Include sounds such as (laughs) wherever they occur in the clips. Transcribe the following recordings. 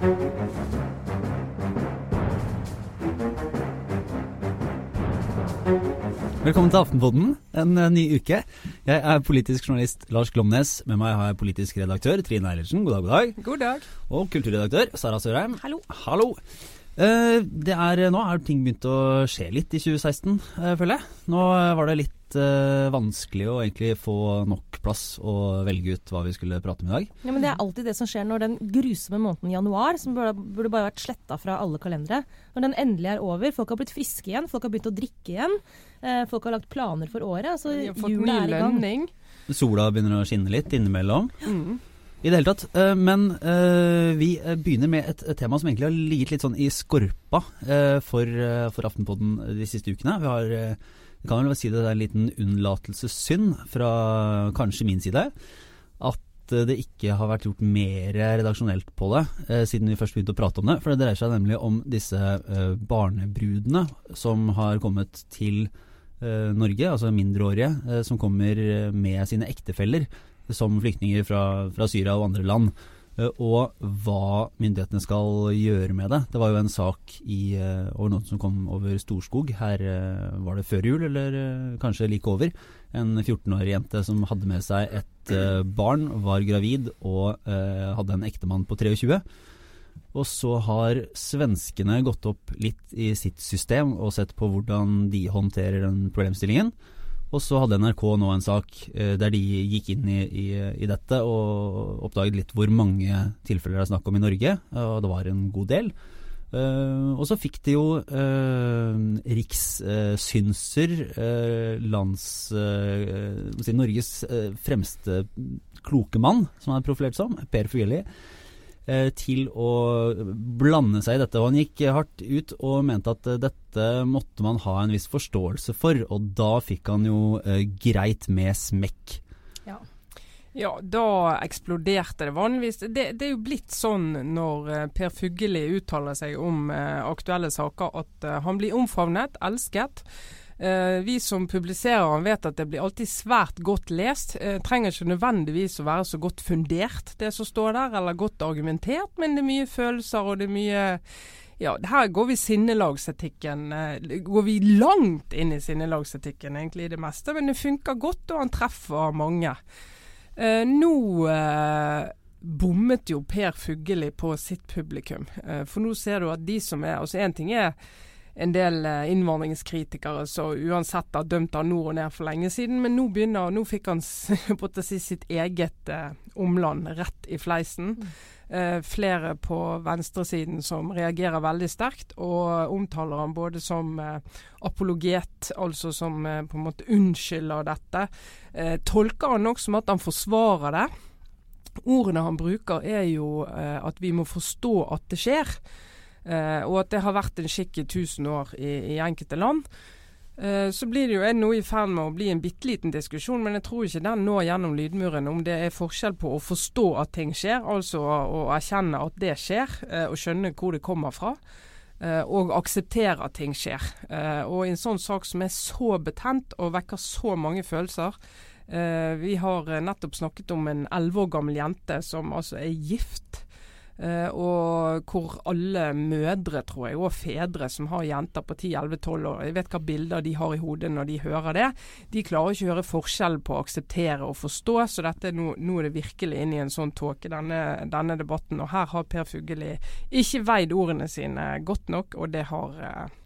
Velkommen til Aftenpodden, en uh, ny uke. Jeg er politisk journalist Lars Glomnes. Med meg har jeg politisk redaktør Trine Eilertsen. God dag, god dag. God dag. Og kulturredaktør Sara Sørheim. Hallo. Hallo. Uh, det er, nå har ting begynt å skje litt i 2016, uh, føler jeg. Nå var det litt vanskelig å egentlig få nok plass og velge ut hva vi skulle prate om i dag. Ja, men Det er alltid det som skjer når den grusomme måneden januar, som burde, burde bare vært sletta fra alle kalendere, når den endelig er over, folk har blitt friske igjen, folk har begynt å drikke igjen. Eh, folk har lagt planer for året. Altså, jula er i gang. lønning. Sola begynner å skinne litt innimellom. Mm. I det hele tatt. Uh, men uh, vi begynner med et, tema som egentlig har ligget litt sånn i skorpa uh, for, for, Aftenpodden de siste ukene. Vi har, vi kan vel si det er en liten unnlatelsessynd fra kanskje min side. At det ikke har vært gjort mer redaksjonelt på det siden vi først begynte å prate om det. For det dreier seg nemlig om disse barnebrudene som har kommet til Eh, Norge, altså mindreårige, eh, som kommer med sine ektefeller som flyktninger fra, fra, Syria og andre land. Eh, og hva myndighetene skal gjøre med det. Det var jo en sak i, over noen som kom over Storskog. Her var det før jul, eller kanskje like over. En 14-årig jente som hadde med seg et barn, var gravid og hadde en ektemann på 23. Og så har svenskene gått opp litt i sitt system og sett på hvordan de håndterer den problemstillingen. Og så hadde NRK nå en sak eh, der de gikk inn i, i, i, dette og oppdaget litt hvor mange tilfeller det er snakk om i Norge, og det var en god del. Uh, og så fikk de jo uh, rikssynser, uh, lands si, Norges fremste kloke mann, som han er profilert som, Per Fugelli Eh, til å blande seg i dette. Og han gikk hardt ut og mente at eh, dette måtte man ha en viss forståelse for, og da fikk han jo eh, greit med smekk. Ja. Ja, da eksploderte det vanligvis. Det, det, er jo blitt sånn når Per Fugelli uttaler seg om aktuelle saker, at han blir omfavnet, elsket. Eh, vi som publiserer den vet at det blir alltid svært godt lest. Eh, trenger ikke nødvendigvis å være så godt fundert, det som står der, eller godt argumentert, men det er mye følelser og det er mye ja, her går vi sinnelagsetikken eh, Går vi langt inn i sinnelagsetikken, egentlig, i det meste. Men det funker godt, og han treffer mange. Eh, nå eh, bommet jo Per Fugelli på sitt publikum. Eh, for nå ser du at de som er Altså, én ting er en del eh, innvandringskritikere som uansett har dømt han nord og ned for lenge siden. Men nå begynner, nå fikk han (laughs) si sitt eget eh, omland rett i fleisen. Mm. Eh, flere på venstresiden som reagerer veldig sterkt, og omtaler han både som eh, apologet, altså som eh, på en måte unnskylder dette. Eh, tolker han nok som at han forsvarer det. Ordene han bruker er jo at vi må forstå at det skjer. Eh, og at det har vært en skikk i tusen år i, i enkelte land. Eh, så blir det jo noe i ferd med å bli en bitte liten diskusjon, men jeg tror ikke den når gjennom lydmuren om det er forskjell på å forstå at ting skjer, altså å, erkjenne at det skjer, eh, og skjønne hvor det kommer fra. Og akseptere at ting skjer. Og i en sånn sak som er så betent og vekker så mange følelser, vi har nettopp snakket om en elleve år gammel jente som altså er gift og hvor alle mødre, tror jeg, og fedre som har jenter på 10-11-12 år, jeg vet hva bilder de har i hodet når de hører det, de klarer ikke å høre forskjell på å akseptere og forstå. Så dette nå, nå er det virkelig inn i en sånn tåke, denne, denne, debatten. Og her har Per Fugelli ikke veid ordene sine godt nok, og det har uh,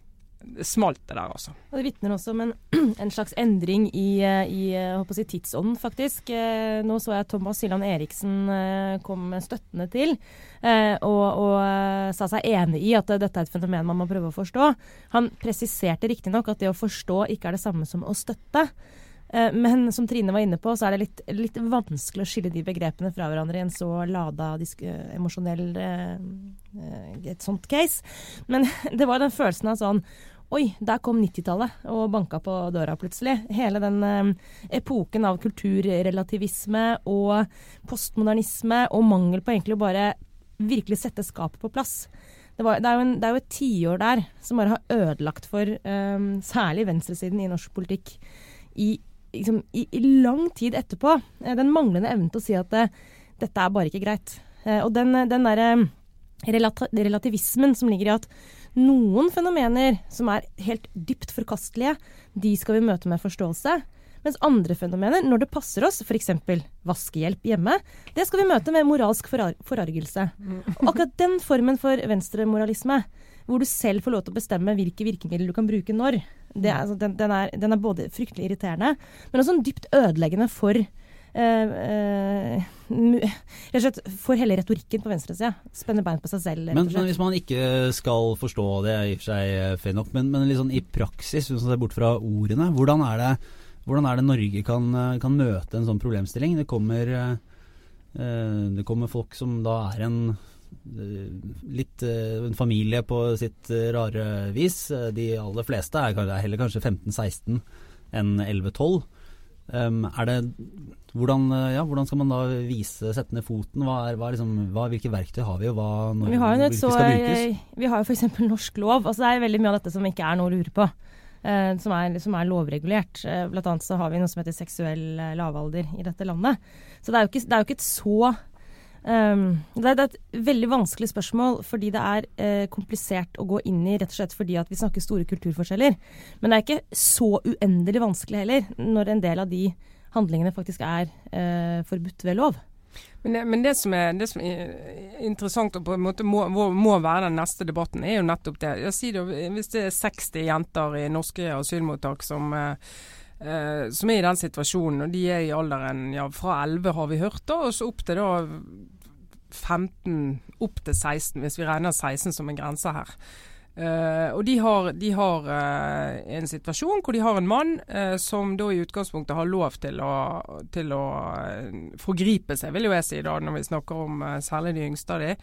smalt det der, altså. Og Det vitner også om en, (clears throat) en, slags endring i, eh, i si, tidsånden, faktisk. Eh, nå så jeg Thomas Hylland Eriksen eh, kom støttende til, og, og sa seg enig i at dette er et fenomen man må prøve å forstå. Han presiserte riktignok at det å forstå ikke er det samme som å støtte. Men som Trine var inne på, så er det litt, litt vanskelig å skille de begrepene fra hverandre i en så lada emosjonell et sånt case. Men (laughs) det var den følelsen av sånn Oi, der kom 90-tallet og banka på døra plutselig. Hele den eh, epoken av kulturrelativisme og postmodernisme og mangel på egentlig å bare virkelig sette skapet på plass. Det, var, det, er en, det, er jo et tiår der som bare har ødelagt for um, særlig venstresiden i norsk politikk i, liksom, i, i lang tid etterpå. Eh, den manglende evnen til å si at det, dette er bare ikke greit. Og den, den derre relativismen som ligger i at noen fenomener som er helt dypt forkastelige, de skal vi møte med forståelse. Mens andre fenomener, når det passer oss, f.eks. vaskehjelp hjemme, det skal vi møte med moralsk forar forargelse. Og akkurat den formen for venstremoralisme, hvor du selv får lov til å bestemme hvilke virkemidler du kan bruke når, er, altså, den, den, er, den, er, både fryktelig irriterende, men også dypt ødeleggende for Uh, uh, rett og slett for hele retorikken på venstresida. Spenner bein på seg selv. Men, men, hvis man ikke skal forstå det, i og for seg eh, fair nok, men, men liksom i praksis, hvis man ser bort fra ordene, hvordan er det hvordan er det Norge kan, eh, kan møte en sånn problemstilling? Det kommer, eh, det kommer folk som da er en eh, litt en familie på sitt rare vis. De aller fleste er heller kanskje 15-16 enn 11-12. Um, er det, hvordan, ja, hvordan, skal man da vise, sette ned foten? Hva er, hva er liksom, hva, hvilke verktøy har vi, og hva når, vi har jo så, skal brukes? Vi har jo f.eks. norsk lov. Altså, det er veldig mye av dette som ikke er noe å lure på eh, som, er, som, er, lovregulert. Eh, blant annet så har vi noe som heter seksuell eh, lavalder i dette landet. Så det er jo ikke, det er jo ikke et så um, det, er, det, er, et veldig vanskelig spørsmål fordi det er eh, komplisert å gå inn i, rett og slett fordi at vi snakker store kulturforskjeller. Men det er ikke så uendelig vanskelig heller, når en del av de handlingene faktisk er eh, forbudt ved lov. Men det, men det, som er, det, som er, interessant og på en måte må, må, være den neste debatten, er jo nettopp det. Jeg sier det hvis det er 60 jenter i norske asylmottak som, eh, som er i den situasjonen, og de er i alderen ja, fra 11 har vi hørt, da, og så opp til da 15, opp til 16, hvis vi regner 16 som en grense her. Uh, og de har, de har uh, en situasjon hvor de har en mann uh, som da i utgangspunktet har lov til å, til å forgripe seg, vil jo jeg si da, når vi snakker om særlig de yngste av de.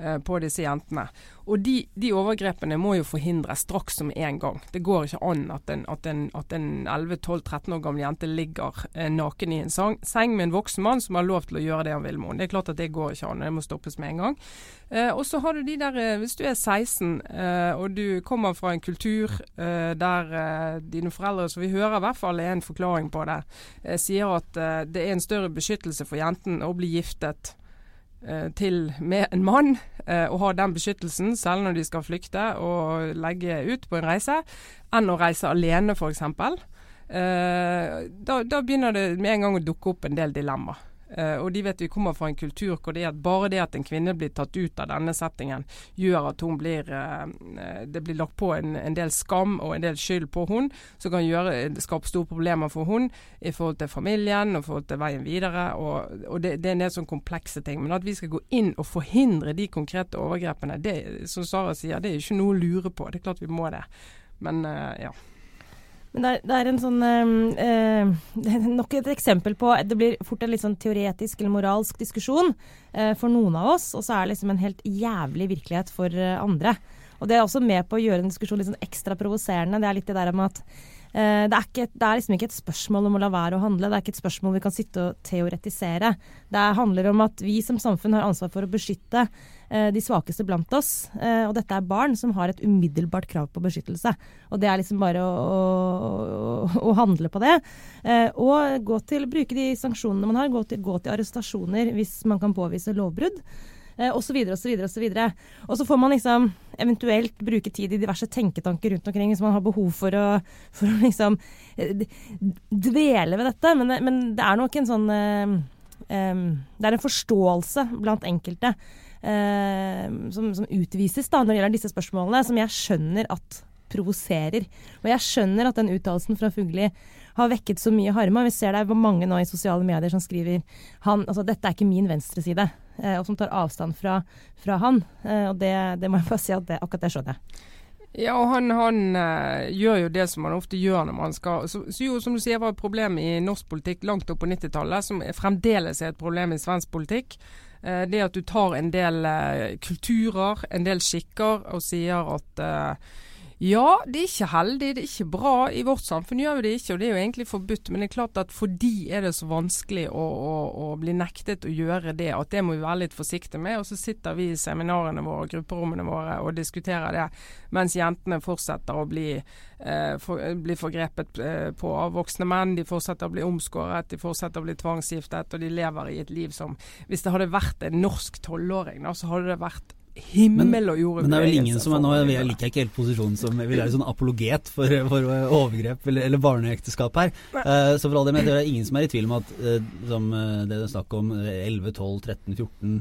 Eh, på disse jentene. Og de, de, overgrepene må jo forhindres straks som en gang. Det går ikke an at en, en, en 11-12-13 år gammel jente ligger eh, naken i en sang, seng med en voksen mann som har lov til å gjøre det han vil med henne. Det er klart at det går ikke an, det må stoppes med en gang. Eh, og så har du de der, eh, hvis du er 16 eh, og du kommer fra en kultur eh, der dine foreldre, som vi hører i hvert fall er en forklaring på det, sier at det er en større beskyttelse for jenten å bli giftet til med en mann eh, og ha den beskyttelsen, selv når de skal flykte og legge ut på en reise, enn å reise alene f.eks. Eh, da, da begynner det med en gang å dukke opp en del dilemmaer. Uh, og de vet vi kommer fra en kultur hvor det er at bare det at en kvinne blir tatt ut av denne settingen, gjør at hun blir uh, Det blir lagt på en, en, del skam og en del skyld på hun, som kan gjøre, skape store problemer for hun i forhold til familien og forhold til veien videre. Og, og det, det, er en del sånn komplekse ting. Men at vi skal gå inn og forhindre de konkrete overgrepene, det som Sara sier, det er ikke noe å lure på. Det er klart vi må det. Men uh, ja. Men det er, det er en sånn (laughs) eh, Nok et eksempel på Det blir fort en litt sånn teoretisk eller moralsk diskusjon eh, for noen av oss, og så er det liksom en helt jævlig virkelighet for eh, andre. Og det er også med på å gjøre en diskusjon litt sånn ekstra provoserende. Det er litt det der med at det er, ikke, det er, liksom ikke et spørsmål om å la være å handle, det er ikke et spørsmål vi kan sitte og teoretisere. Det handler om at vi som samfunn har ansvar for å beskytte eh, de svakeste blant oss. Eh, og dette er barn som har et umiddelbart krav på beskyttelse. Og det er liksom bare å, å, å handle på det. og gå til, bruke de sanksjonene man har, gå til, gå til arrestasjoner hvis man kan påvise lovbrudd eh, osv. osv. osv. Og så får man liksom eventuelt bruke tid i diverse tenketanker rundt omkring hvis man har behov for å, for å liksom eh, dvele ved dette. Men, men, det er nok en sånn eh, um, Det er en forståelse blant enkelte Uh, som, som, utvises da når det gjelder disse spørsmålene, som jeg skjønner at provoserer. Og jeg skjønner at den uttalelsen fra Fugli har vekket så mye harme. Vi ser det er mange nå i sosiale medier som skriver han, altså, dette er ikke min venstreside. Eh, og som tar avstand fra, fra han. Eh, og det, det, må jeg bare si at det, akkurat det skjønner jeg. Ja, og han, han uh, gjør jo det som man ofte gjør når man skal så, så jo, Som du sier var et problem i norsk politikk langt opp på 90-tallet, som fremdeles er et problem i svensk politikk. Det at du tar en del kulturer, en del skikker, og sier at ja, det er ikke heldig, det er ikke bra. I vårt samfunn gjør vi det ikke, og det er jo egentlig forbudt. Men det er klart at for de er det så vanskelig å, å, å, bli nektet å gjøre det, at det må vi være litt forsiktige med. Og så sitter vi i seminarene våre, grupperommene våre, og diskuterer det, mens jentene fortsetter å bli, eh, for, bli forgrepet eh, på av voksne menn. De fortsetter å bli omskåret, de fortsetter å bli tvangsgiftet, og de lever i et liv som Hvis det hadde vært en norsk tolvåring, så hadde det vært himmel og jord. Men det er vel ingen som er nå, Jeg liker ikke helt posisjonen som vil være sånn apologet for, for overgrep eller, eller barneekteskap her. Uh, så for all det med, det er ingen som er i tvil om at uh, som, det er snakk om 11, 12, 13, 14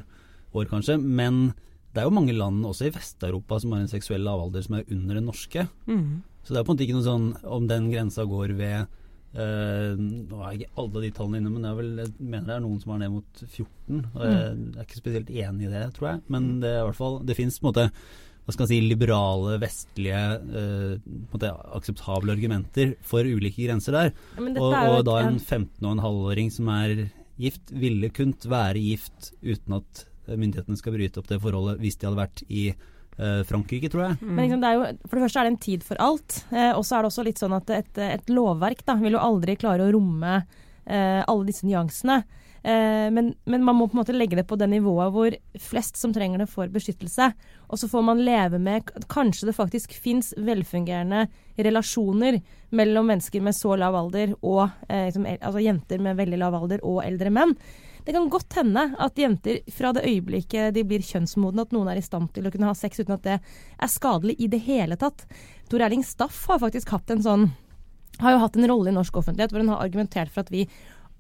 år kanskje. Men det er jo mange land også i Vest-Europa som har en seksuell lavalder som er under den norske. Mm. Så det er på en måte ikke noe sånn om den grensa går ved Uh, nå er ikke alle de tallene inne, men jeg, vel, jeg, mener det er noen som er ned mot 14. Og jeg, mm. jeg er ikke spesielt enig i det, tror jeg. Men det er i hvert fall Det fins på en måte hva skal man si, liberale, vestlige, uh, akseptable argumenter for ulike grenser der. Ja, og, og, da en 15 og en halvåring som er gift, ville kunnet være gift uten at myndighetene skal bryte opp det forholdet hvis de hadde vært i Frankrike, tror jeg. Mm. Men liksom, det jo, for det første er det en tid for alt. Eh, og så er det også litt sånn at et, et lovverk da, vil jo aldri klare å romme eh, alle disse nyansene. Eh, men, men, man må på en måte legge det på det nivået hvor flest som trenger det, får beskyttelse. Og så får man leve med Kanskje det faktisk fins velfungerende relasjoner mellom mennesker med så lav alder og eh, liksom, altså jenter med veldig lav alder og eldre menn. Det kan godt hende at jenter fra det øyeblikket de blir kjønnsmodne, at noen er i stand til å kunne ha sex uten at det er skadelig i det hele tatt. Tor Erling Staff har faktisk hatt en sånn har jo hatt en rolle i norsk offentlighet hvor hun har argumentert for at vi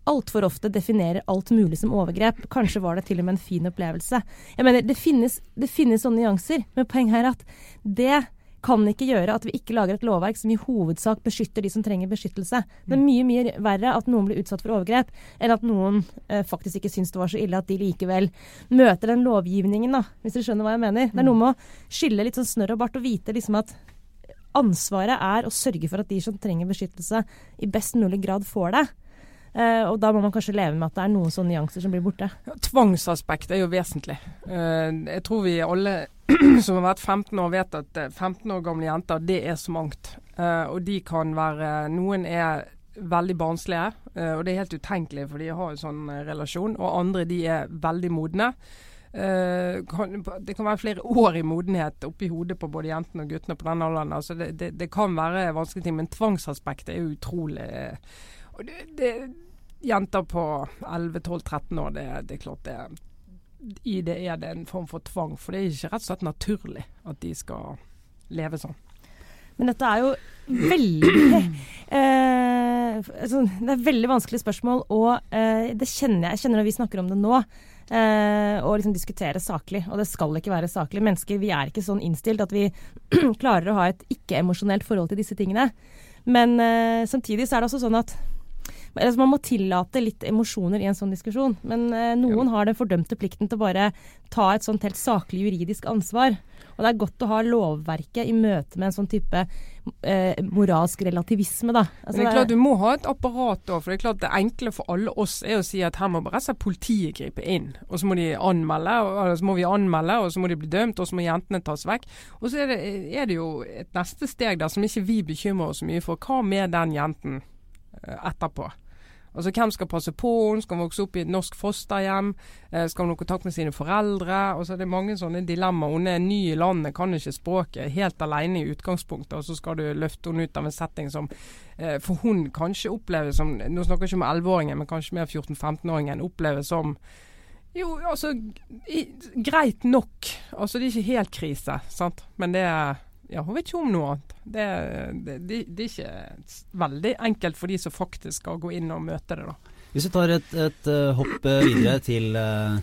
altfor ofte definerer alt mulig som overgrep. Kanskje var det til og med en fin opplevelse. Jeg mener, Det finnes, det finnes sånne nyanser, men poenget er at det kan ikke gjøre at vi ikke lager et lovverk som i hovedsak beskytter de som trenger beskyttelse. Det er mye mye verre at noen blir utsatt for overgrep, enn at noen eh, faktisk ikke syns det var så ille at de likevel møter den lovgivningen, da, hvis dere skjønner hva jeg mener. Det er noe med å skille litt sånn snørr og bart og vite liksom at ansvaret er å sørge for at de som trenger beskyttelse, i best mulig grad får det. Uh, og da må man kanskje leve med at det er noen sånne nyanser som blir borte. Ja, tvangsaspekt er jo vesentlig. Uh, jeg tror vi alle (clears throat) som har vært 15 år vet at 15 eh, år gamle jenter, det er så mangt. Uh, og de kan være Noen er veldig barnslige, og det er helt utenkelig, for de har en sånn relasjon. Og andre de er veldig modne. Kan, det kan være flere år i modenhet oppi hodet på både jentene og guttene på den alderen. Altså det, det, det, kan være vanskelige ting, men tvangsaspektet er utrolig det, jenter på 11-12-13 år, det, det, er klart det I det er det en form for tvang. For det er ikke rett og slett naturlig at de skal leve sånn. Men dette er jo veldig (clears throat) eh, altså, Det er veldig vanskelige spørsmål, og eh, det kjenner jeg, jeg kjenner når vi snakker om det nå. Eh, og liksom diskutere saklig. Og det skal ikke være saklig. Mennesker vi er ikke sånn innstilt at vi (clears throat) klarer å ha et ikke-emosjonelt forhold til disse tingene. Men eh, samtidig så er det også sånn at altså Man må tillate litt emosjoner i en sånn diskusjon. Men eh, noen har den fordømte plikten til å bare ta et sånt helt saklig juridisk ansvar. Og det er godt å ha lovverket i møte med en sånn type eh, moralsk relativisme, da. Altså, Men det er klart Du må ha et apparat da, for det er klart det enkle for alle oss er å si at her må bare så politiet gripe inn. Og så må de anmelde, og så må vi anmelde, og så må de bli dømt, og så må jentene tas vekk. Og så er det, er det jo et neste steg der som ikke vi bekymrer oss mye for. Hva med den jenten eh, etterpå? Altså Hvem skal passe på henne? Skal hun vokse opp i et norsk fosterhjem? Eh, skal hun ha kontakt med sine foreldre? Altså Det er mange sånne dilemmaer. Hun er ny i landet, kan ikke språket, helt alene i utgangspunktet. Og så skal du løfte henne ut av en setting som eh, for hun kanskje oppleves som Nå snakker jeg ikke om 11-åringen, men kanskje mer 14-15-åringen. Oppleves som jo, altså i, greit nok. Altså det er ikke helt krise, sant. Men det er ja, hun vet ikke om noe annet. Det, det, det, det, er ikke veldig enkelt for de som faktisk skal gå inn og møte det. da. Hvis vi tar et, et uh, hopp eh, videre til, uh,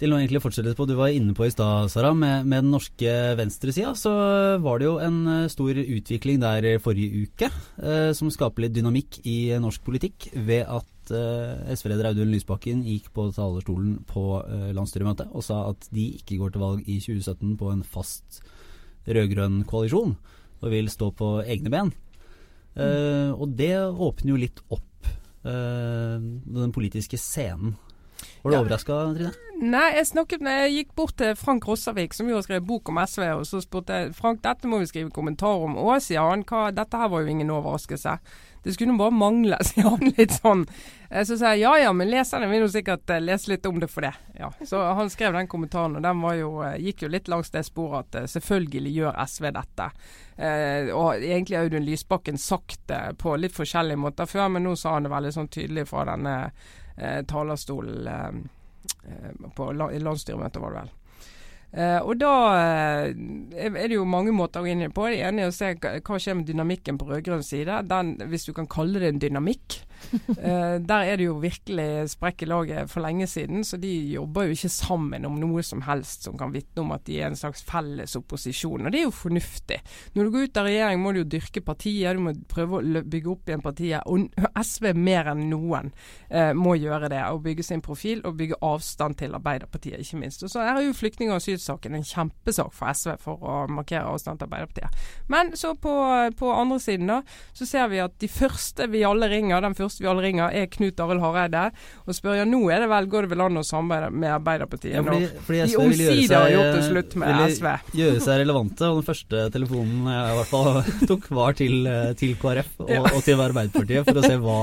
til noe egentlig fortsetter på du var inne på i stad, Sara. Med, med, den norske venstresida så var det jo en stor utvikling der forrige uke eh, som skaper litt dynamikk i norsk politikk ved at SV-leder Audun Lysbakken gikk på talerstolen på landsstyremøtet og sa at de ikke går til valg i 2017 på en fast rød-grønn koalisjon og vil stå på egne ben. Uh, og det åpner jo litt opp uh, den politiske scenen. Var du ja. overraska, Trine? Nei, jeg snakket med, jeg gikk bort til Frank Rossavik, som jo har skrevet bok om SV, og så spurte jeg Frank, dette må vi skrive kommentar om. Å, sier han, hva, dette her var jo ingen overraskelse. Det skulle bare mangle, (laughs) sier han litt sånn. Eh, så sier jeg ja ja, men leserne vil jo sikkert eh, lese litt om det for det. Ja, Så han skrev den kommentaren, og den jo, eh, gikk jo litt langs det sporet at selvfølgelig gjør SV dette. Eh, og egentlig har Audun Lysbakken sagt det på litt forskjellige måter før, men nå sa han det veldig sånn tydelig fra denne eh, talerstolen eh, på la, landsstyremøtet, var det vel. Uh, og da uh, er det jo mange måter å gå inn på. Det ene er å se hva skjer med dynamikken på rød-grønn side. Den, hvis du kan kalle det en dynamikk. uh, (laughs) der er det jo virkelig sprekk i laget for lenge siden, så de jobber jo ikke sammen om noe som helst som kan vitne om at de er en slags felles opposisjon. Og det er jo fornuftig. Når du går ut av regjering må du jo dyrke partiet, du må prøve å bygge opp igjen partiet. Og (laughs) SV mer enn noen må gjøre det. Og bygge sin profil og bygge avstand til Arbeiderpartiet, ikke minst. Og så er det jo flyktninger og asylsaken en kjempesak for SV for å markere avstand til Arbeiderpartiet. Men så på, på, andre siden da, så ser vi at de første vi alle ringer, den første vi alle ringer, er Knut Arild Hareide. Og spør ja, nå er det vel, går det vel an å samarbeide med Arbeiderpartiet ja, fordi, fordi de omsider har gjort det slutt med SV. Gjøre seg relevante, og den første telefonen jeg i hvert fall (laughs) tok, var til, til KrF og, ja. og til Arbeiderpartiet for å se (laughs) hva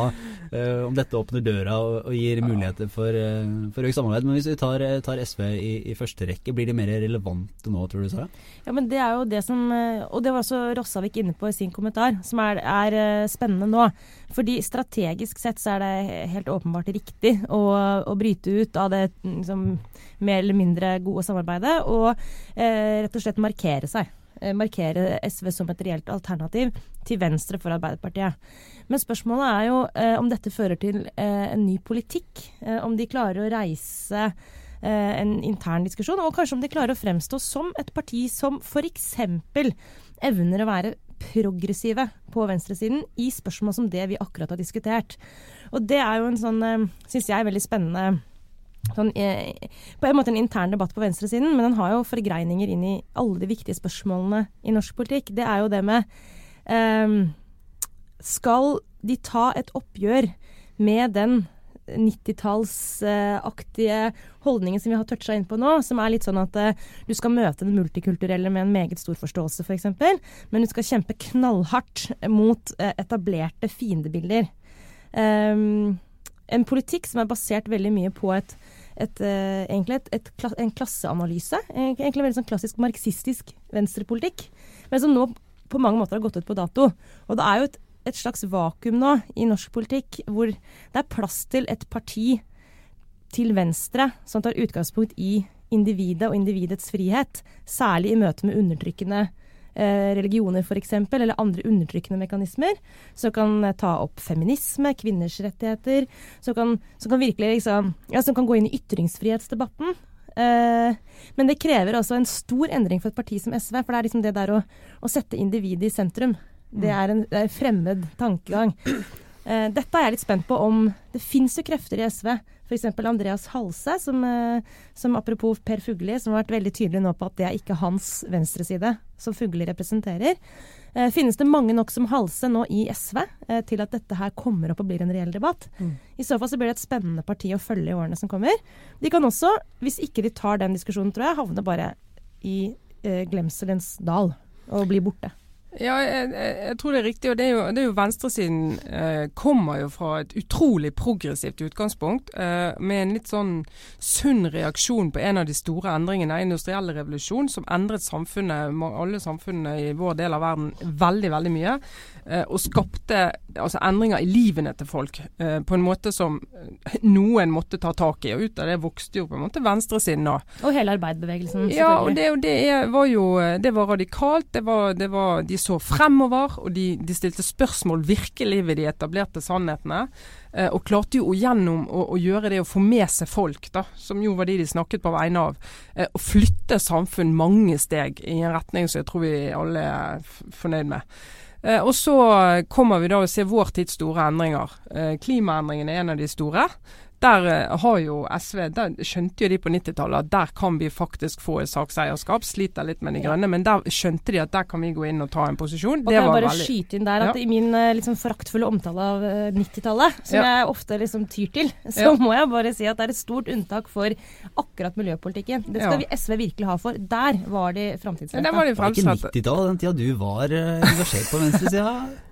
Uh, om dette åpner døra og, og gir muligheter for, uh, for økt samarbeid. Men hvis vi tar, tar SV i, i, første rekke, blir de mer relevante nå, tror du Sara? Ja, men det er jo det som eh, Og det var også Rossavik inne på i sin kommentar, som er, er spennende nå. Fordi strategisk sett så er det helt åpenbart riktig å, å bryte ut av det liksom, mer eller mindre gode samarbeidet og eh, rett og slett markere seg. Markere SV som et reelt alternativ til venstre for Arbeiderpartiet. Men spørsmålet er jo eh, om dette fører til eh, en ny politikk. Eh, om de klarer å reise eh, en intern diskusjon, og kanskje om de klarer å fremstå som et parti som f.eks. evner å være progressive på venstresiden i spørsmål som det vi akkurat har diskutert. Og det er jo en sånn, eh, syns jeg, veldig spennende Sånn, eh, på en måte en intern debatt på venstresiden, men den har jo forgreininger inn i alle de viktige spørsmålene i norsk politikk. Det er jo det med eh, skal de ta et oppgjør med den 90-tallsaktige holdningen som vi har toucha inn på nå, som er litt sånn at uh, du skal møte det multikulturelle med en meget stor forståelse, f.eks., for men du skal kjempe knallhardt mot uh, etablerte fiendebilder. Um, en politikk som er basert veldig mye på et, et, egentlig et, et, en klasseanalyse. Egentlig veldig sånn klassisk marxistisk venstrepolitikk, men som nå på mange måter har gått ut på dato. Og det er jo et et slags vakuum nå i norsk politikk hvor det er plass til et parti til venstre som tar utgangspunkt i individet og individets frihet, særlig i møte med undertrykkende eh, religioner f.eks., eller andre undertrykkende mekanismer, som kan eh, ta opp feminisme, kvinners rettigheter, som kan, som kan virkelig liksom, ja, som kan gå inn i ytringsfrihetsdebatten. Eh, men det krever også en stor endring for et parti som SV, for det er liksom det der å, å sette individet i sentrum. Det er en, det er fremmed tankegang. Eh, dette er jeg litt spent på om Det fins jo krefter i SV, f.eks. Andreas Halse, som, eh, som, apropos Per Fugli, som har vært veldig tydelig nå på at det er ikke hans venstreside som Fugli representerer. Eh, finnes det mange nok som Halse nå i SV til at dette her kommer opp og blir en reell debatt? Mm. I så fall så blir det et spennende parti å følge i årene som kommer. De kan også, hvis ikke de tar den diskusjonen, tror jeg, havne bare i glemselens dal og bli borte. Ja, jeg, jeg, tror det er riktig. og det er jo, det er jo Venstresiden eh, kommer jo fra et utrolig progressivt utgangspunkt. Eh, med en litt sånn sunn reaksjon på en av de store endringene, industrielle revolusjon, som endret samfunnet, alle samfunnene i vår del av verden veldig, veldig mye. Eh, og skapte altså, endringer i livene til folk eh, på en måte som eh, noen måtte ta tak i. Og ut av det vokste jo på en måte venstresiden da. Og hele arbeiderbevegelsen. Ja, og det, det var jo det var radikalt. Det var, det var de så fremover, og de, de, stilte spørsmål virkelig ved de etablerte sannhetene. Eh, og klarte jo gjennom å, å, gjøre det å få med seg folk, da, som jo var de de snakket på vegne av, eh, å flytte samfunn mange steg i en retning som jeg tror vi alle er fornøyd med. Eh, og så kommer vi da og ser vår tids store endringer. Eh, klimaendringene er en av de store. Der eh, har jo SV der skjønte jo de på 90-tallet at der kan vi faktisk få et sakseierskap. Sliter litt med de grønne, men der skjønte de at der kan vi gå inn og ta en posisjon. Og det kan jeg bare veldig... skyte inn der at ja. I min liksom, foraktfulle omtale av 90-tallet, som ja. jeg ofte liksom tyr til, så ja. må jeg bare si at det er et stort unntak for akkurat miljøpolitikken. Det skal vi SV virkelig ha for. Der var de framtidsretta. Det var de ikke 90-tallet, den tida du var engasjert på venstresida? (laughs)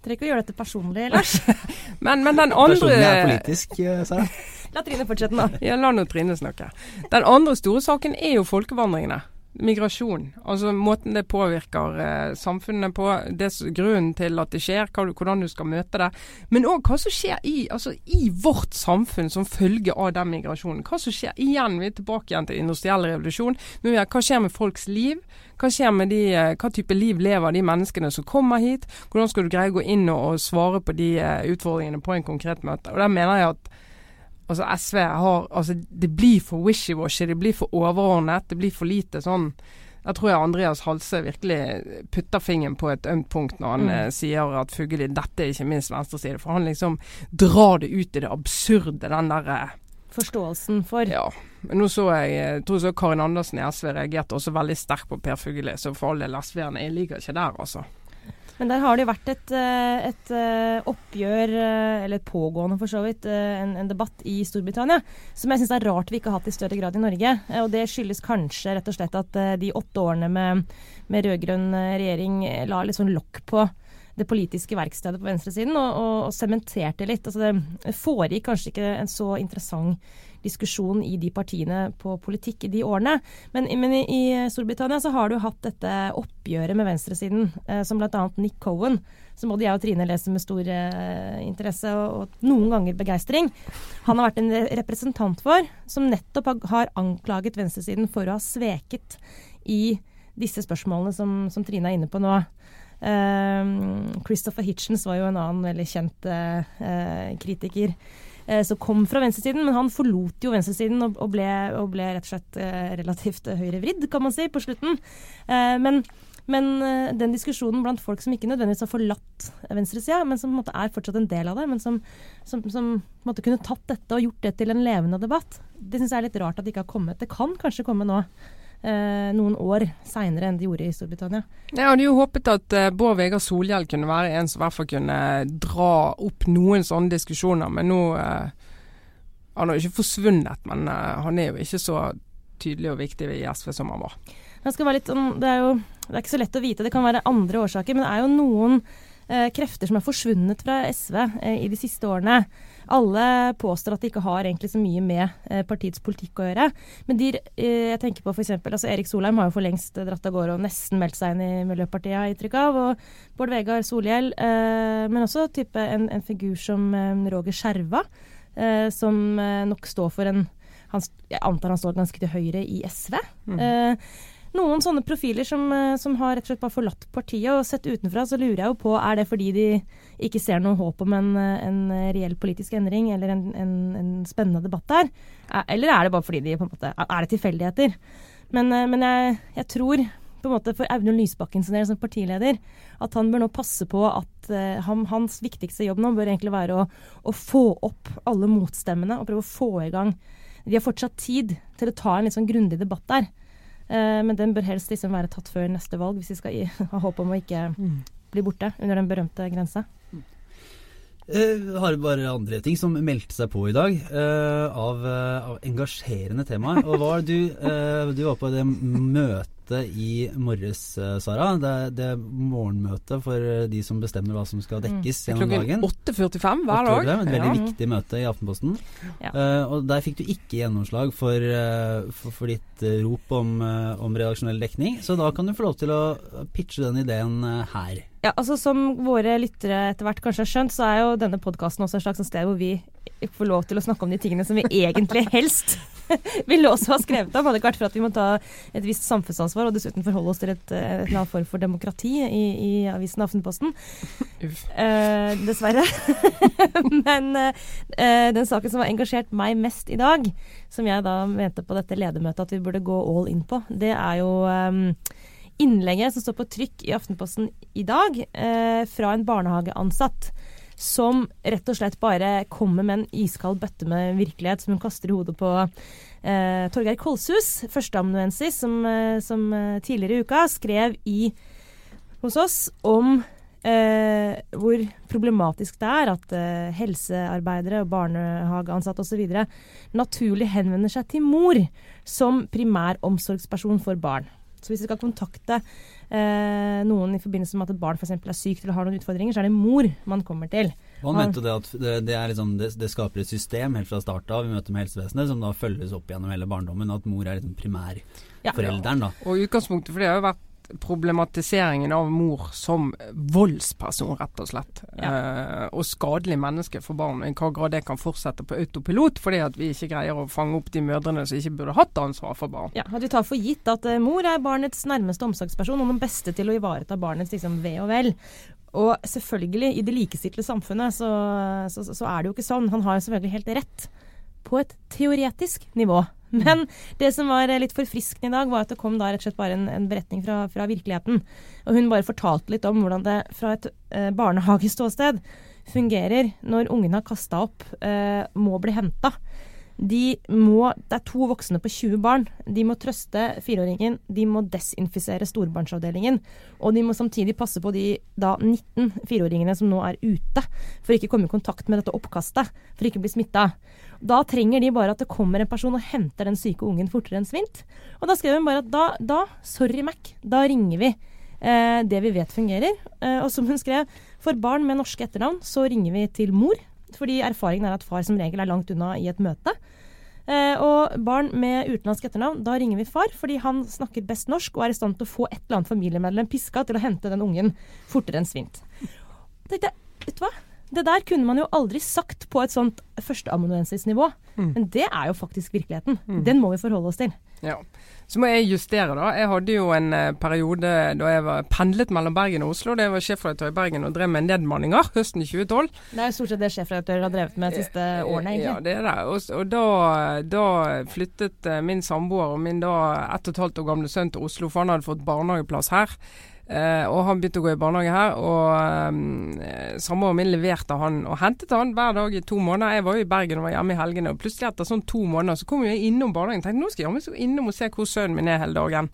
Trenger ikke å gjøre dette personlig, Lars. (laughs) men, men, den andre Personlig er politisk, eh, Sara. La Trine fortsette nå. Ja, la nå Trine snakke. Den andre store saken er jo folkevandringene. Migrasjon. Altså måten det påvirker eh, samfunnet på. Det, grunnen til at det skjer, hva, hvordan du skal møte det. Men òg hva som skjer i, altså, i, vårt samfunn som følge av den migrasjonen. Hva som skjer igjen, vi er tilbake igjen til industriell revolusjon. Men hva skjer med folks liv? Hva skjer med de, eh, hva type liv lever de menneskene som kommer hit? Hvordan skal du greie å gå inn og, og svare på de uh, utfordringene på en konkret møte? Og Der mener jeg at Altså SV har Altså, det blir for wishy-washy, det blir for overordnet. Det blir for lite sånn Jeg tror jeg Andreas Halse virkelig putter fingeren på et ømt punkt når han mm. eh, sier at Fugelli Dette er ikke minst venstreside. For han liksom drar det ut i det absurde, den derre eh, Forståelsen for. Ja. Men nå så jeg, jeg tror så Karin Andersen i SV reagerte også veldig sterkt på Per Fugelli, så for alle SV-erne, jeg liker ikke der, altså. Men der har det jo vært et, eh, et, eh, oppgjør, eller et pågående for så vidt, en, en debatt i Storbritannia som jeg syns er rart vi ikke har hatt i større grad i Norge. Og det skyldes kanskje rett og slett at de åtte årene med, med rød-grønn regjering la litt sånn lokk på det politiske verkstedet på venstresiden og sementerte litt. Altså det foregikk kanskje ikke en så interessant diskusjon i de partiene på politikk i de årene. Men, men i, i, Storbritannia så har du hatt dette oppgjøret med venstresiden, eh, som bl.a. Nick Cohen, som både jeg og Trine leser med stor eh, interesse og, og, noen ganger begeistring. Han har vært en representant for, som nettopp har, har anklaget venstresiden for å ha sveket i disse spørsmålene som, som Trine er inne på nå. Uh, Christopher Hitchens var jo en annen veldig kjent uh, kritiker Eh, som kom fra venstresiden, men han forlot jo venstresiden og, ble, og ble, rett og slett eh, relativt høyrevridd, kan man si, på slutten. Eh, men, men den diskusjonen blant folk som ikke nødvendigvis har forlatt venstresida, men som på en måte er fortsatt en del av det, men som, som, som på en måte kunne tatt dette og gjort det til en levende debatt, det syns jeg er litt rart at det ikke har kommet. Det kan kanskje komme nå eh, noen år seinere enn de gjorde i Storbritannia. Jeg hadde jo håpet at eh, Bård Vegar Solhjell kunne være en som i hvert fall kunne dra opp noen sånne diskusjoner, men nå eh, Han har ikke forsvunnet, men eh, han er jo ikke så tydelig og viktig i SV som han var. Litt, sånn, det, er jo det er ikke så lett å vite, det kan være andre årsaker, men det er jo noen eh, krefter som er forsvunnet fra SV eh, i de siste årene. Alle påstår at de ikke har egentlig så mye med eh, partiets politikk å gjøre. Men de, eh, jeg tenker på f.eks. Altså Erik Solheim har jo for lengst dratt av gårde og nesten meldt seg inn i Miljøpartiet, har inntrykk av. Og Bård Vegar Solhjell. Eh, men også en, en figur som Roger Skjerva, som nok står for en han, Jeg antar han står ganske til høyre i SV. Mm noen sånne profiler som, eh, som, har rett og slett bare forlatt partiet. Og sett utenfra så lurer jeg jo på er det fordi de ikke ser noe håp om en, en reell politisk endring eller en, en, en, spennende debatt der? Eller er det bare fordi de på en måte Er det tilfeldigheter? Men, eh, men jeg, jeg, tror på en måte for Audun Lysbakken som partileder at han bør nå passe på at han, hans viktigste jobb nå bør egentlig være å, å få opp alle motstemmene og prøve å få i gang De har fortsatt tid til å ta en litt sånn grundig debatt der. Eh, men den bør helst liksom være tatt før neste valg, hvis vi skal (laughs) ha håp om å ikke mm. bli borte under den berømte grensa. Uh, har bare andre ting som meldte seg på i dag, uh, av, uh, av, engasjerende temaer. Og var du, du var på det møtet møte i morges, eh, Sara. Det er, det er morgenmøte for eh, de som bestemmer hva som skal dekkes mm. gjennom dagen. 8.45 hver dag. Et veldig ja. viktig møte i Aftenposten. Ja. Uh, og der fikk du ikke gjennomslag for, uh, for, for ditt uh, rop om, om, redaksjonell dekning, så da kan du få lov til å pitche den ideen her. Ja, altså Som våre lyttere etter hvert kanskje har skjønt, så er jo denne podkasten også et slags sted hvor vi får lov til å snakke om de tingene som vi egentlig helst (laughs) ville også ha skrevet om. Hadde ikke vært for at vi må ta et visst samfunnsansvar og dessuten forholde oss til et, et eller form for demokrati i, i avisen Aftenposten. Uh, dessverre. (laughs) Men uh, den saken som har engasjert meg mest i dag, som jeg da mente på dette ledermøtet at vi burde gå all in på, det er jo um, innlegget som står på trykk i Aftenposten i dag, eh, fra en barnehageansatt som rett og slett bare kommer med en iskald bøtte med virkelighet som hun kaster i hodet på eh, Torgeir Kolshus, førsteamanuensis, som, eh, som eh, tidligere i uka skrev i hos oss om eh, hvor problematisk det er at eh, helsearbeidere og barnehageansatte osv. naturlig henvender seg til mor som primæromsorgsperson for barn. Så hvis vi skal kontakte eh, noen i forbindelse med at et barn f.eks. er sykt eller har noen utfordringer, så er det mor man kommer til. Han mente det at det, er liksom, det, det skaper et system helt fra start av i møte med helsevesenet, som da følges opp gjennom hele barndommen. At mor er liksom primærforelderen. da. Og utgangspunktet for det har jo vært problematiseringen av mor som voldsperson, rett og slett. Ja. Eh, og skadelig menneske for barn. I hva grad det kan fortsette på autopilot fordi at vi ikke greier å fange opp de mødrene som ikke burde hatt ansvar for barn. Ja, at vi tar for gitt at eh, mor er barnets nærmeste omsorgsperson og den beste til å ivareta barnets liksom, ve og vel. Og selvfølgelig, i det likestilte samfunnet så, så, så er det jo ikke sånn. Han har jo selvfølgelig helt rett på et teoretisk nivå. (laughs) Men det som var litt forfriskende i dag, var at det kom da rett og slett bare en, en beretning fra, fra virkeligheten. Og hun bare fortalte litt om hvordan det fra et eh, barnehageståsted fungerer når ungen har kasta opp, eh, må bli henta. De må, det er to voksne på 20 barn. De må trøste fireåringen. De må desinfisere storbarnsavdelingen. Og de må samtidig passe på de da 19 fireåringene som nå er ute, for ikke å komme i kontakt med dette oppkastet, for ikke å bli smitta. Da trenger de bare at det kommer en person og henter den syke ungen fortere enn svint. Og da skrev hun bare at da, da sorry Mac, da ringer vi eh, det vi vet fungerer. Eh, og som hun skrev, for barn med norske etternavn så ringer vi til mor. Fordi erfaringen er at far som regel er langt unna i et møte. Eh, og barn med utenlandsk etternavn, da ringer vi far, fordi han snakker best norsk og er i stand til å få et eller annet familiemedlem piska til å hente den ungen fortere enn svint. Tenkte, jeg, vet du hva? Det der kunne man jo aldri sagt på et sånt førsteamanuensisnivå. Mm. Men det er jo faktisk virkeligheten. Den må vi forholde oss til. Ja. Så må jeg justere, da. Jeg hadde jo en eh, periode da jeg var pendlet mellom Bergen og Oslo. Da jeg var sjefredaktør i Bergen og drev med nedmanninger høsten 2012. Det er jo stort sett det sjefredaktører har drevet med de siste årene, egentlig. Ja, det er det. Og, og da, da flyttet eh, min samboer og min da ett og et halvt år gamle sønn til Oslo, for han hadde fått barnehageplass her. Eh, og han begynte å gå i barnehage her, og eh, samboeren min leverte han og hentet han hver dag i to måneder. Jeg var jo i Bergen og var hjemme i helgene, og plutselig etter sånn to måneder så kom jeg innom barnehagen. Tenkte nå skal jeg jammen innom og se hvor sønnen min er hele dagen.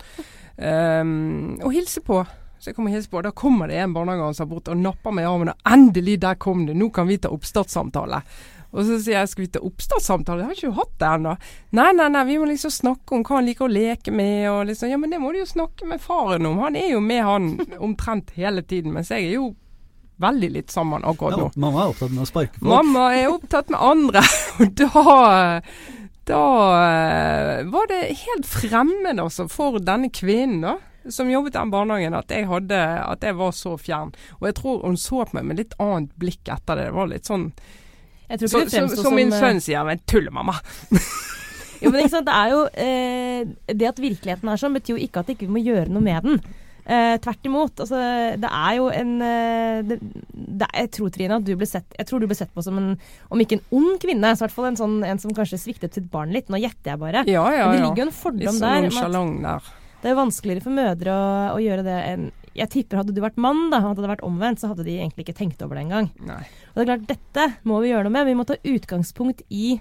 Um, og hilse på. Så jeg kommer og hilser på, og da kommer det en barnehageansatt bort og napper meg i armen, og endelig, der kom det, nå kan vi ta oppstartssamtale. Og så sier jeg skal vi ta oppstartssamtale, jeg har ikke hatt det ennå. Nei, nei, nei, vi må liksom snakke om hva han liker å leke med, og liksom Ja, men det må du jo snakke med faren om, han er jo med han (laughs) omtrent hele tiden, mens jeg er jo veldig litt sammen akkurat nå. Ja, mamma er opptatt med å sparke folk. Mamma er opptatt med andre, (laughs) og da da eh, var det helt fremmed altså, for denne kvinnen da, som jobbet i den barnehagen, at jeg, hadde, at jeg var så fjern. Og jeg tror hun så på meg med litt annet blikk etter det. Det var litt sånn Jeg tror så, det fremstår Som som min eh, sønn sier, men tullemamma. (laughs) Jo, men ikke sant, det er jo eh, Det at virkeligheten er sånn, betyr jo ikke at vi ikke må gjøre noe med den. Eh, tvert imot. Altså, det er jo en eh, det, det, Jeg tror Trine, at du ble sett Jeg tror du ble sett på som en Om ikke en ond kvinne, så i hvert fall en, sånn, en som kanskje sviktet sitt barn litt. Nå gjetter jeg bare. Ja, ja, Men det ligger jo en fordom ja. der. Litt sånn der. Det er vanskeligere for mødre å, å gjøre det enn Jeg tipper hadde du vært mann, da, hadde det vært omvendt, så hadde de egentlig ikke tenkt over det engang. Og det er klart, dette må vi gjøre noe med. Vi må ta utgangspunkt i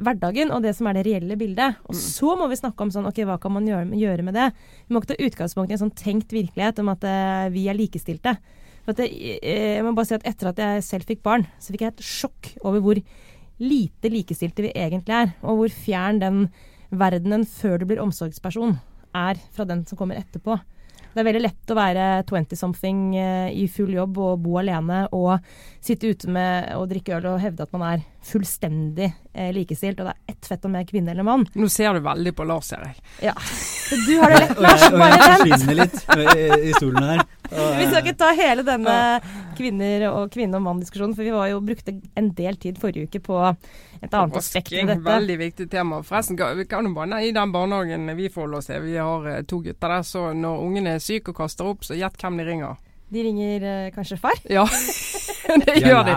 hverdagen og det som er det reelle bildet. Og så må vi snakke om sånn, ok, hva kan man gjøre, gjøre med det. Vi må ikke ta utgangspunkt i en sånn tenkt virkelighet om at uh, vi er likestilte. For at det, eh, jeg må bare si at Etter at jeg selv fikk barn, så fikk jeg et sjokk over hvor lite likestilte vi egentlig er. Og hvor fjern den verdenen før du blir omsorgsperson, er fra den som kommer etterpå. Det er veldig lett å være 20-something eh, i full jobb og bo alene og sitte ute med og drikke øl og hevde at man er fullstendig eh, likestilt, og det er ett fett om jeg er kvinne eller mann. Nå ser du veldig på Lars, ser jeg. Ja. Du har det lett, Lars. (laughs) jeg, og jeg forsvinner litt i, i stolen her. (laughs) Vi skal ikke ta hele denne kvinner og kvinne og mann-diskusjonen, for vi var jo brukte en del tid forrige uke på et annet aspekt ved dette. Veldig viktig tema. Forresten, vi kan jo bare nei, i den barnehagen vi forholder oss til, vi har eh, to gutter der, så når ungen er syk og kaster opp, så gjett hvem de ringer. De ringer eh, kanskje far? (laughs) Ja, (laughs) det gjør de.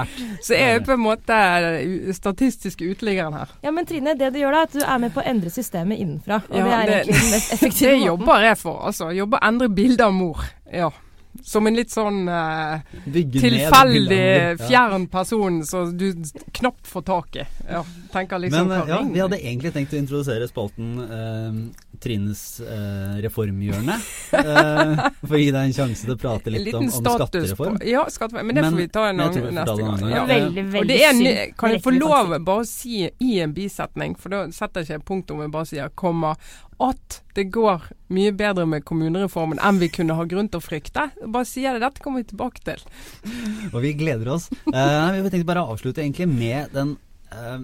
Så jeg er på en måte statistisk statistiske uteliggeren her. Ja, men Trine, det du gjør da, er at du er med på å endre systemet innenfra. Og Ja, det er egentlig den mest effektive Det jobber jeg for, altså. Jobber å endre bildet av mor. Ja. Som en litt sånn eh, tilfeldig fjern person som du knapt får tak i. Ja. Tenker liksom Men ja, vi hadde egentlig tenkt å introdusere spalten eh, Trines eh, reformhjørne. Eh, for å gi deg en sjanse til å prate litt liten om, om skattereform. på Ja, skattereform. Men det får vi ta en annen vi neste det gang. Ja. Veldig, Og veldig det er, ny- kan jeg få lov bare å si i en bisetning, for da setter jeg ikke punktum, jeg bare sier komma, at det går mye bedre med kommunereformen enn vi kunne ha grunn til å frykte. Bare sier det, dette kommer vi tilbake til. Og vi gleder oss. Uh, vi tenkte bare å avslutte egentlig med den eh,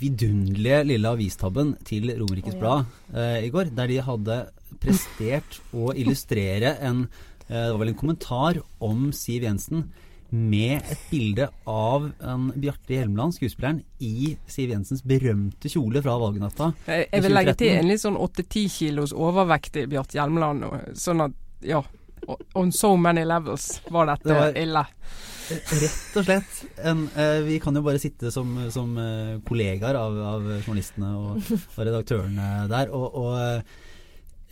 vidunderlige lille avistabben til Romerikes oh, ja. Blad eh, i går, der de hadde prestert å illustrere en eh, Det var vel en kommentar om Siv Jensen med et bilde av en Bjarte Hjelmeland, skuespilleren, i Siv Jensens berømte kjole fra valgnatta. Jeg, jeg vil legge til en litt sånn 8-10 kilos overvektig Bjarte Hjelmeland, sånn at ja. On so many levels var dette Det var- ille. Rett og slett. En, eh, vi kan jo bare sitte som, som eh, kollegaer av, av journalistene og, og redaktørene der og, og eh,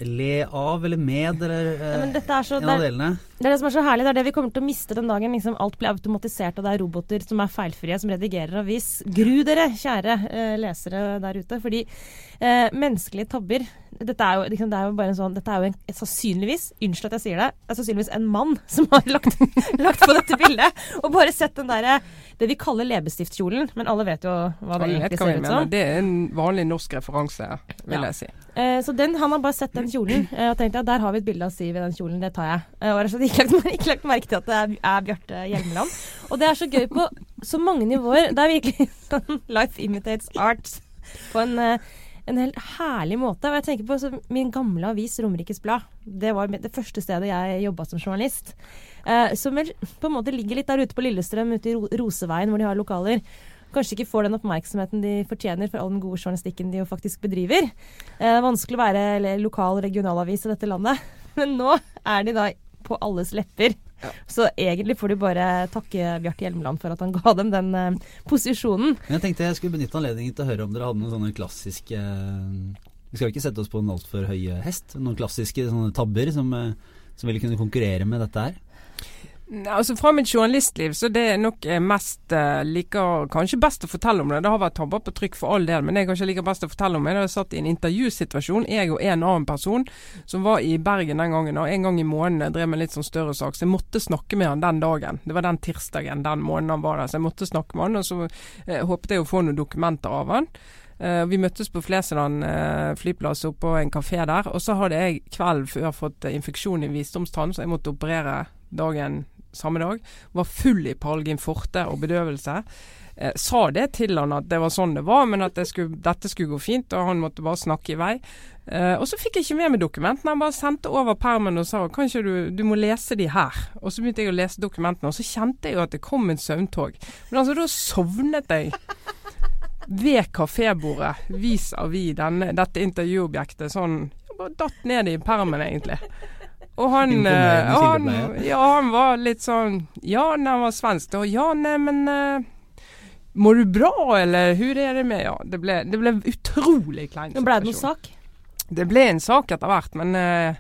le av eller med eller eh, Ja, er så, en av delene. det er det som er så herlig. Det er det vi kommer til å miste den dagen liksom alt blir automatisert og det er roboter som er feilfrie, som redigerer avis. Gru dere, kjære eh, lesere der ute. Fordi eh, menneskelige tabber dette er, jo, liksom, det er jo bare en sånn Dette er jo en, sannsynligvis, unnskyld at jeg sier det, er sannsynligvis en mann som har lagt, (laughs) lagt på dette bildet og bare sett den derre Det vi kaller leppestiftkjolen, men alle vet jo hva det egentlig ser ut som. Det er en vanlig norsk referanse, vil Ja. jeg si. Eh, så den, han har bare sett den kjolen eh, og tenkt at der har vi et bilde av Siv i den kjolen, det tar jeg. Eh, og rett og slett ikke lagt, ikke lagt merke til at det er, er Bjarte Hjelmeland. Og det er så gøy på så mange nivåer. Det er virkelig (laughs) sånn Life imitates art på en, eh, en helt herlig måte. Og jeg tenker på så, min gamle avis Romerikes Blad. Det var det første stedet jeg jobba som journalist. Eh, som vel på en måte ligger litt der ute på Lillestrøm, ute i Roseveien hvor de har lokaler kanskje ikke får den oppmerksomheten de fortjener for all den gode journalistikken de jo faktisk bedriver. Eh, Det er vanskelig å være lokal regionalavis i dette landet, (laughs) men nå er de da på alles lepper. Så egentlig får de bare takke Bjarte Hjelmeland for at han (laughs) ga dem den eh, posisjonen. Men jeg tenkte jeg skulle benytte anledningen til å høre om dere hadde noen sånne klassiske eh, Vi skal jo ikke sette oss på en altfor høy hest. Noen klassiske sånne tabber som, eh, som ville kunne konkurrere med dette her. Altså Fra mitt journalistliv så det er nok eh, mest eh, liker Kanskje best å fortelle om det. Det har vært tabber på trykk for all del, men det jeg kanskje liker best å fortelle om, det jeg jeg satt i en intervjusituasjon, jeg og en annen person, som var i Bergen den gangen. Og en gang i måneden drev med litt sånn større sak, så jeg måtte snakke med han den dagen. Det var den tirsdagen den måneden han var der, så jeg måtte snakke med han. Og så eh, håpet jeg å få noen dokumenter av han. Uh, vi møttes på Flesland uh, flyplass oppe på en kafé der. Og så hadde jeg kvelden før fått infeksjon i visdomstann, så jeg måtte operere dagen samme dag. Var full i Palgin forte og bedøvelse. Eh, sa det til han at det var sånn det var, men at det skulle, dette skulle gå fint, og han måtte bare snakke i vei. Eh, og så fikk jeg ikke med meg dokumentene. Han bare sendte over permen og sa kan du, du må lese de her. Og så begynte jeg å lese dokumentene, og så kjente jeg jo at det kom en søvntog. Men altså, da sovnet jeg ved kafébordet vis-à-vis dette intervjuobjektet. Sånn bare datt ned i permen, egentlig. Og han, Imponerende eh, han, ja, han var litt sånn Ja, når han var svensk, da. Ja, nei, men eh, Må du bra, eller hur er det med Ja, det ble, det ble utrolig klein Nå ble det noen sak. Det ble en sak etter hvert, men eh,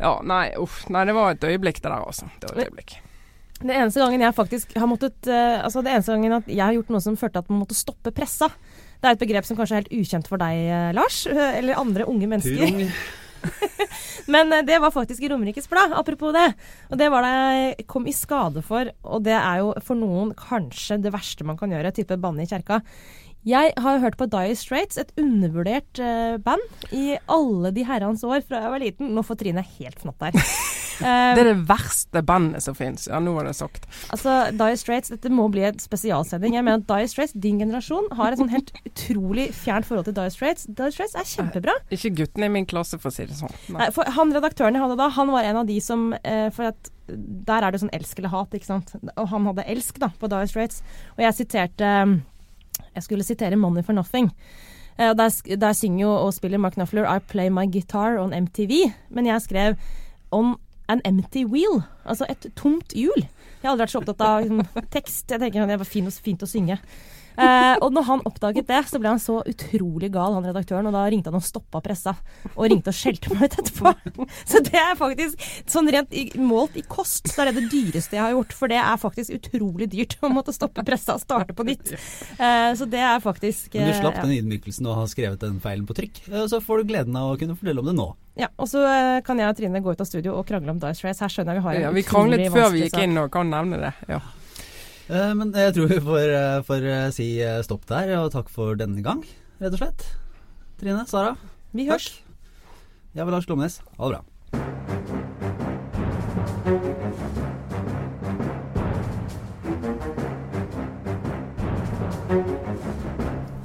Ja, nei, uff. Nei, det var et øyeblikk, det der, altså. Det var et øyeblikk. Det eneste gangen jeg faktisk har måttet Altså det eneste gangen at jeg har gjort noe som førte at man måtte stoppe pressa. Det er et begrep som kanskje er helt ukjent for deg, Lars, eller andre unge mennesker. Purung. (laughs) Men eh, det var faktisk i Romerikes Blad, apropos det. Og det var det jeg kom i skade for, og det er jo for noen kanskje det verste man kan gjøre, type banne i kjerka. Jeg har hørt på Dye Straits, et undervurdert uh, band, i alle de herrens år fra jeg var liten. Nå får Trine helt fnatt der. (laughs) Eh, Det er det verste bandet som fins. Ja, nå var det sagt. Altså, Dye Straits, dette må bli et spesialsending. Jeg mener at Dye Straits, din generasjon, har et sånn helt utrolig fjernt forhold til Dye Straits. Dye Straits er kjempebra. Ikke gutten i min klasse, for å si det sånn. Nei, for han redaktøren jeg hadde da, han var en av de som eh, For at der er det sånn elsk eller hat, ikke sant. Og han hadde elsk da, på Dye Straits. Og jeg siterte eh, Jeg skulle sitere 'Money for Nothing'. Uh, der, der synger jo og spiller Mark Nuffler 'I play my guitar on MTV'. Men jeg skrev 'on an empty wheel'. Altså et tomt hjul. Jeg har aldri vært så opptatt av liksom, tekst. Jeg tenker det var fint, fint å synge. Eh, og når han oppdaget det, så ble han så utrolig gal, han redaktøren, og da ringte han og stoppa pressa. Og ringte og skjelte meg ut etterpå. (laughs) Så det er faktisk sånn rent i, målt i kost, så er det det dyreste jeg har gjort. For det er faktisk utrolig dyrt å måtte stoppe pressa og starte på nytt. Eh, så det er faktisk Men du slapp ja. den ydmykelsen og har skrevet den feilen på trykk, eh, så får du gleden av å kunne fortelle om det nå. Ja, og så eh, kan jeg og Trine gå ut av studio og krangle om Dice Race. Her skjønner jeg vi har en Ja, vi kranglet før vi gikk inn og kan nevne det. Ja. Eh, Men jeg tror vi får, eh, får eh, si stopp der, og takk for denne gang, rett og slett. Trine, Sara, Vi takk. hørs. Jeg var Lars Glomnes. Ha det bra.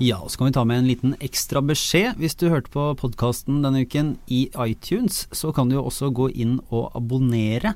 Ja, så kan vi ta med en liten ekstra beskjed. Hvis du hørte på podkasten denne uken i iTunes, så kan du jo også gå inn og abonnere.